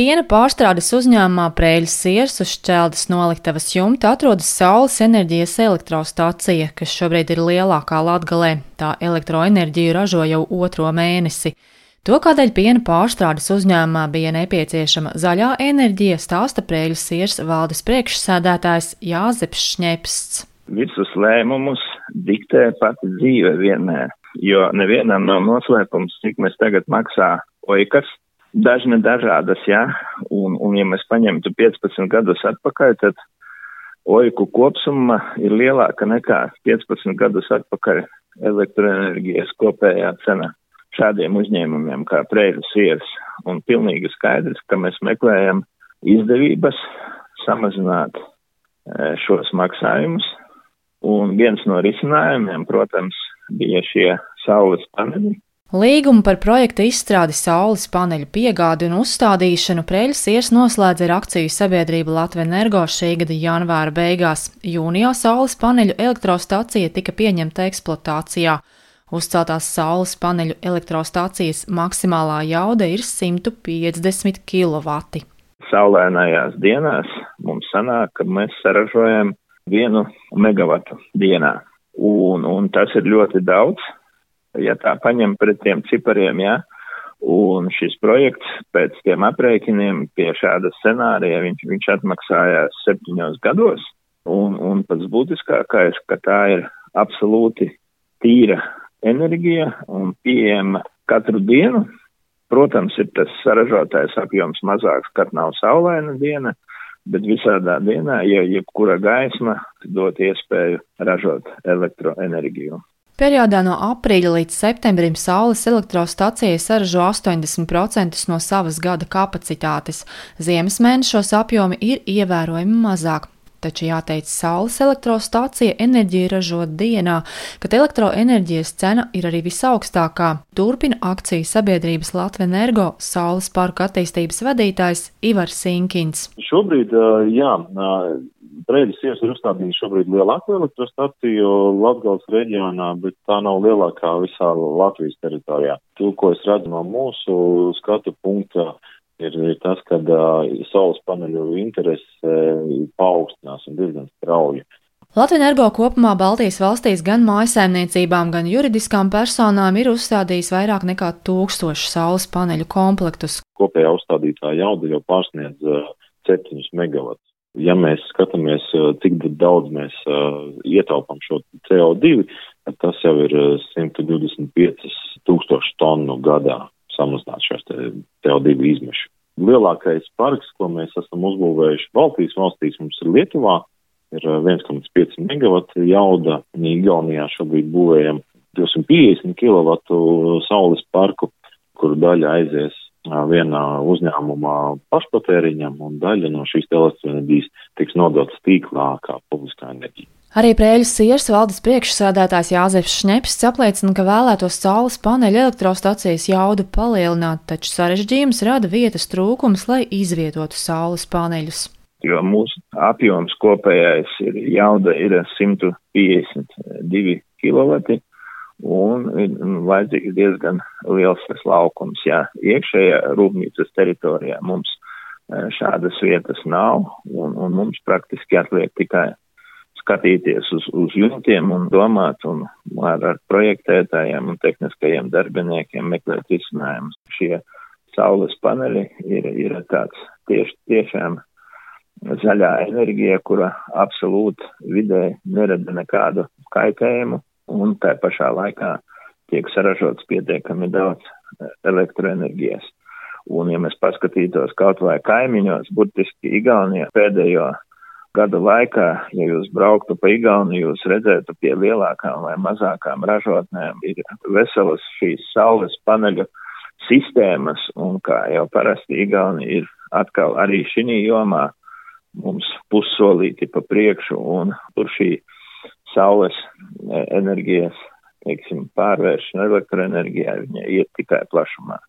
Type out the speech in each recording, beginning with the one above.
Piena pārstrādes uzņēmumā Prēļas siers uz šķeldas noliktavas jumta atrodas saules enerģijas elektrostacija, kas šobrīd ir lielākā Latgalē. Tā elektroenerģiju ražo jau otro mēnesi. To, kādēļ piena pārstrādes uzņēmumā bija nepieciešama zaļā enerģija, stāsta Prēļas siers valdes priekšsēdētājs Jāzeps Šņepsts. Visus lēmumus diktē pati dzīve vienmēr, jo nevienam nav noslēpums, cik mēs tagad maksā oikas dažne dažādas, jā, un, un ja mēs paņemtu 15 gadus atpakaļ, tad oiku kopsumma ir lielāka nekā 15 gadus atpakaļ elektroenerģijas kopējā cena šādiem uzņēmumiem kā Preiļu siers, un pilnīgi skaidrs, ka mēs meklējam izdevības samazināt e, šos maksājumus, un viens no risinājumiem, protams, bija šie saules paneļi, Līgumu par projekta izstrādi saules paneļu piegādi un uzstādīšanu Preļas ies noslēdza ar akciju sabiedrību Latvijas Energo šī gada janvāra beigās. Jūnijā saules paneļu elektrostacija tika pieņemta eksploatācijā. Uzceltās saules paneļu elektrostācijas maksimālā jauda ir 150 kW. Saulēnājās dienās mums sanāk, ka mēs saražojam vienu megawatu dienā, un, un tas ir ļoti daudz ja tā paņem pret tiem cipariem, jā. Un šis projekts pēc tiem aprēķiniem pie šāda scenārija viņš, viņš atmaksājās septiņos gados. Un, un pats būtiskākais, ka tā ir absolūti tīra enerģija un pieejama katru dienu. Protams, ir tas saražotais apjoms mazāks, kad nav saulaina diena, bet visādā dienā, ja jebkura gaisma dot iespēju ražot elektroenerģiju. Periodā no aprīļa līdz septembrim saules elektrostacija saražo 80% no savas gada kapacitātes. Ziemas mēnešos apjomi ir ievērojami mazāk. Taču jāteic, saules elektrostacija enerģiju ražo dienā, kad elektroenerģijas cena ir arī visaugstākā. Turpina akciju sabiedrības Latvijas energo saules parku attīstības vadītājs Ivars Sinkins. Šobrīd, jā, Brēļas ies ir uzstādījusi šobrīd lielāko elektrostaciju Latgales reģionā, bet tā nav lielākā visā Latvijas teritorijā. To, ko es redzu no mūsu skatu punkta, ir, ir tas, ka uh, saules paneļu interese uh, paaugstinās un diezgan strauji. Latvijas energo kopumā Baltijas valstīs gan mājasēmniecībām, gan juridiskām personām ir uzstādījis vairāk nekā tūkstošu saules paneļu komplektus. Kopējā uzstādītā jauda jau pārsniedz uh, 7 megawattus. Ja mēs skatāmies, cik daudz mēs ietaupām šo CO2, tad tas jau ir 125 tūkstoši tonu gadā samazināt šos CO2 izmešus. Lielākais parks, ko mēs esam uzbūvējuši Baltijas valstīs, mums ir Lietuvā, ir 1,5 megawatu jauda, Igaunijā šobrīd būvējam 250 kW saules parku, kur daļa aizies vienā uzņēmumā pašpatēriņam un daļa no šīs elektroenerģijas tiks nodotas tīklā kā publiskā enerģija. Arī Prēļas siers valdes priekšsēdētājs Jāzeps Šņepsts apliecina, ka vēlētos saules paneļu elektrostacijas jaudu palielināt, taču sarežģījums rada vietas trūkums, lai izvietotu saules paneļus. Jo mūsu apjoms kopējais ir jauda ir 152 kW, un ir vajadzīgs diezgan liels tas laukums. Jā, iekšējā rūpnīcas teritorijā mums e, šādas vietas nav, un, un mums praktiski atliek tikai skatīties uz, uz jumtiem un domāt un ar, ar projektētājiem un tehniskajiem darbiniekiem meklēt risinājumus. Šie saules paneļi ir, ir tāds tieši tiešām zaļā enerģija, kura absolūti vidē nerada nekādu kaitējumu un tā pašā laikā tiek saražots pietiekami daudz e, elektroenerģijas. Un, ja mēs paskatītos kaut vai kaimiņos, burtiski Igaunijā pēdējo gadu laikā, ja jūs brauktu pa Igauniju, jūs redzētu pie lielākām vai mazākām ražotnēm ir veselas šīs saules paneļu sistēmas, un kā jau parasti Igauni ir atkal arī šī jomā mums pussolīti pa priekšu, un tur šī saules e, enerģijas, teiksim, pārvēršana elektroenerģijā, viņa iet tikai plašumā.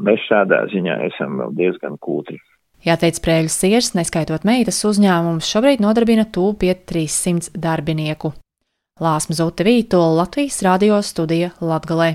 Mēs šādā ziņā esam vēl diezgan kūtri. Jāteic, Prēļas siers, neskaitot meitas uzņēmumus, šobrīd nodarbina tūp pie 300 darbinieku. Lāsma Zute Vītola Latvijas radio studija Latgalē.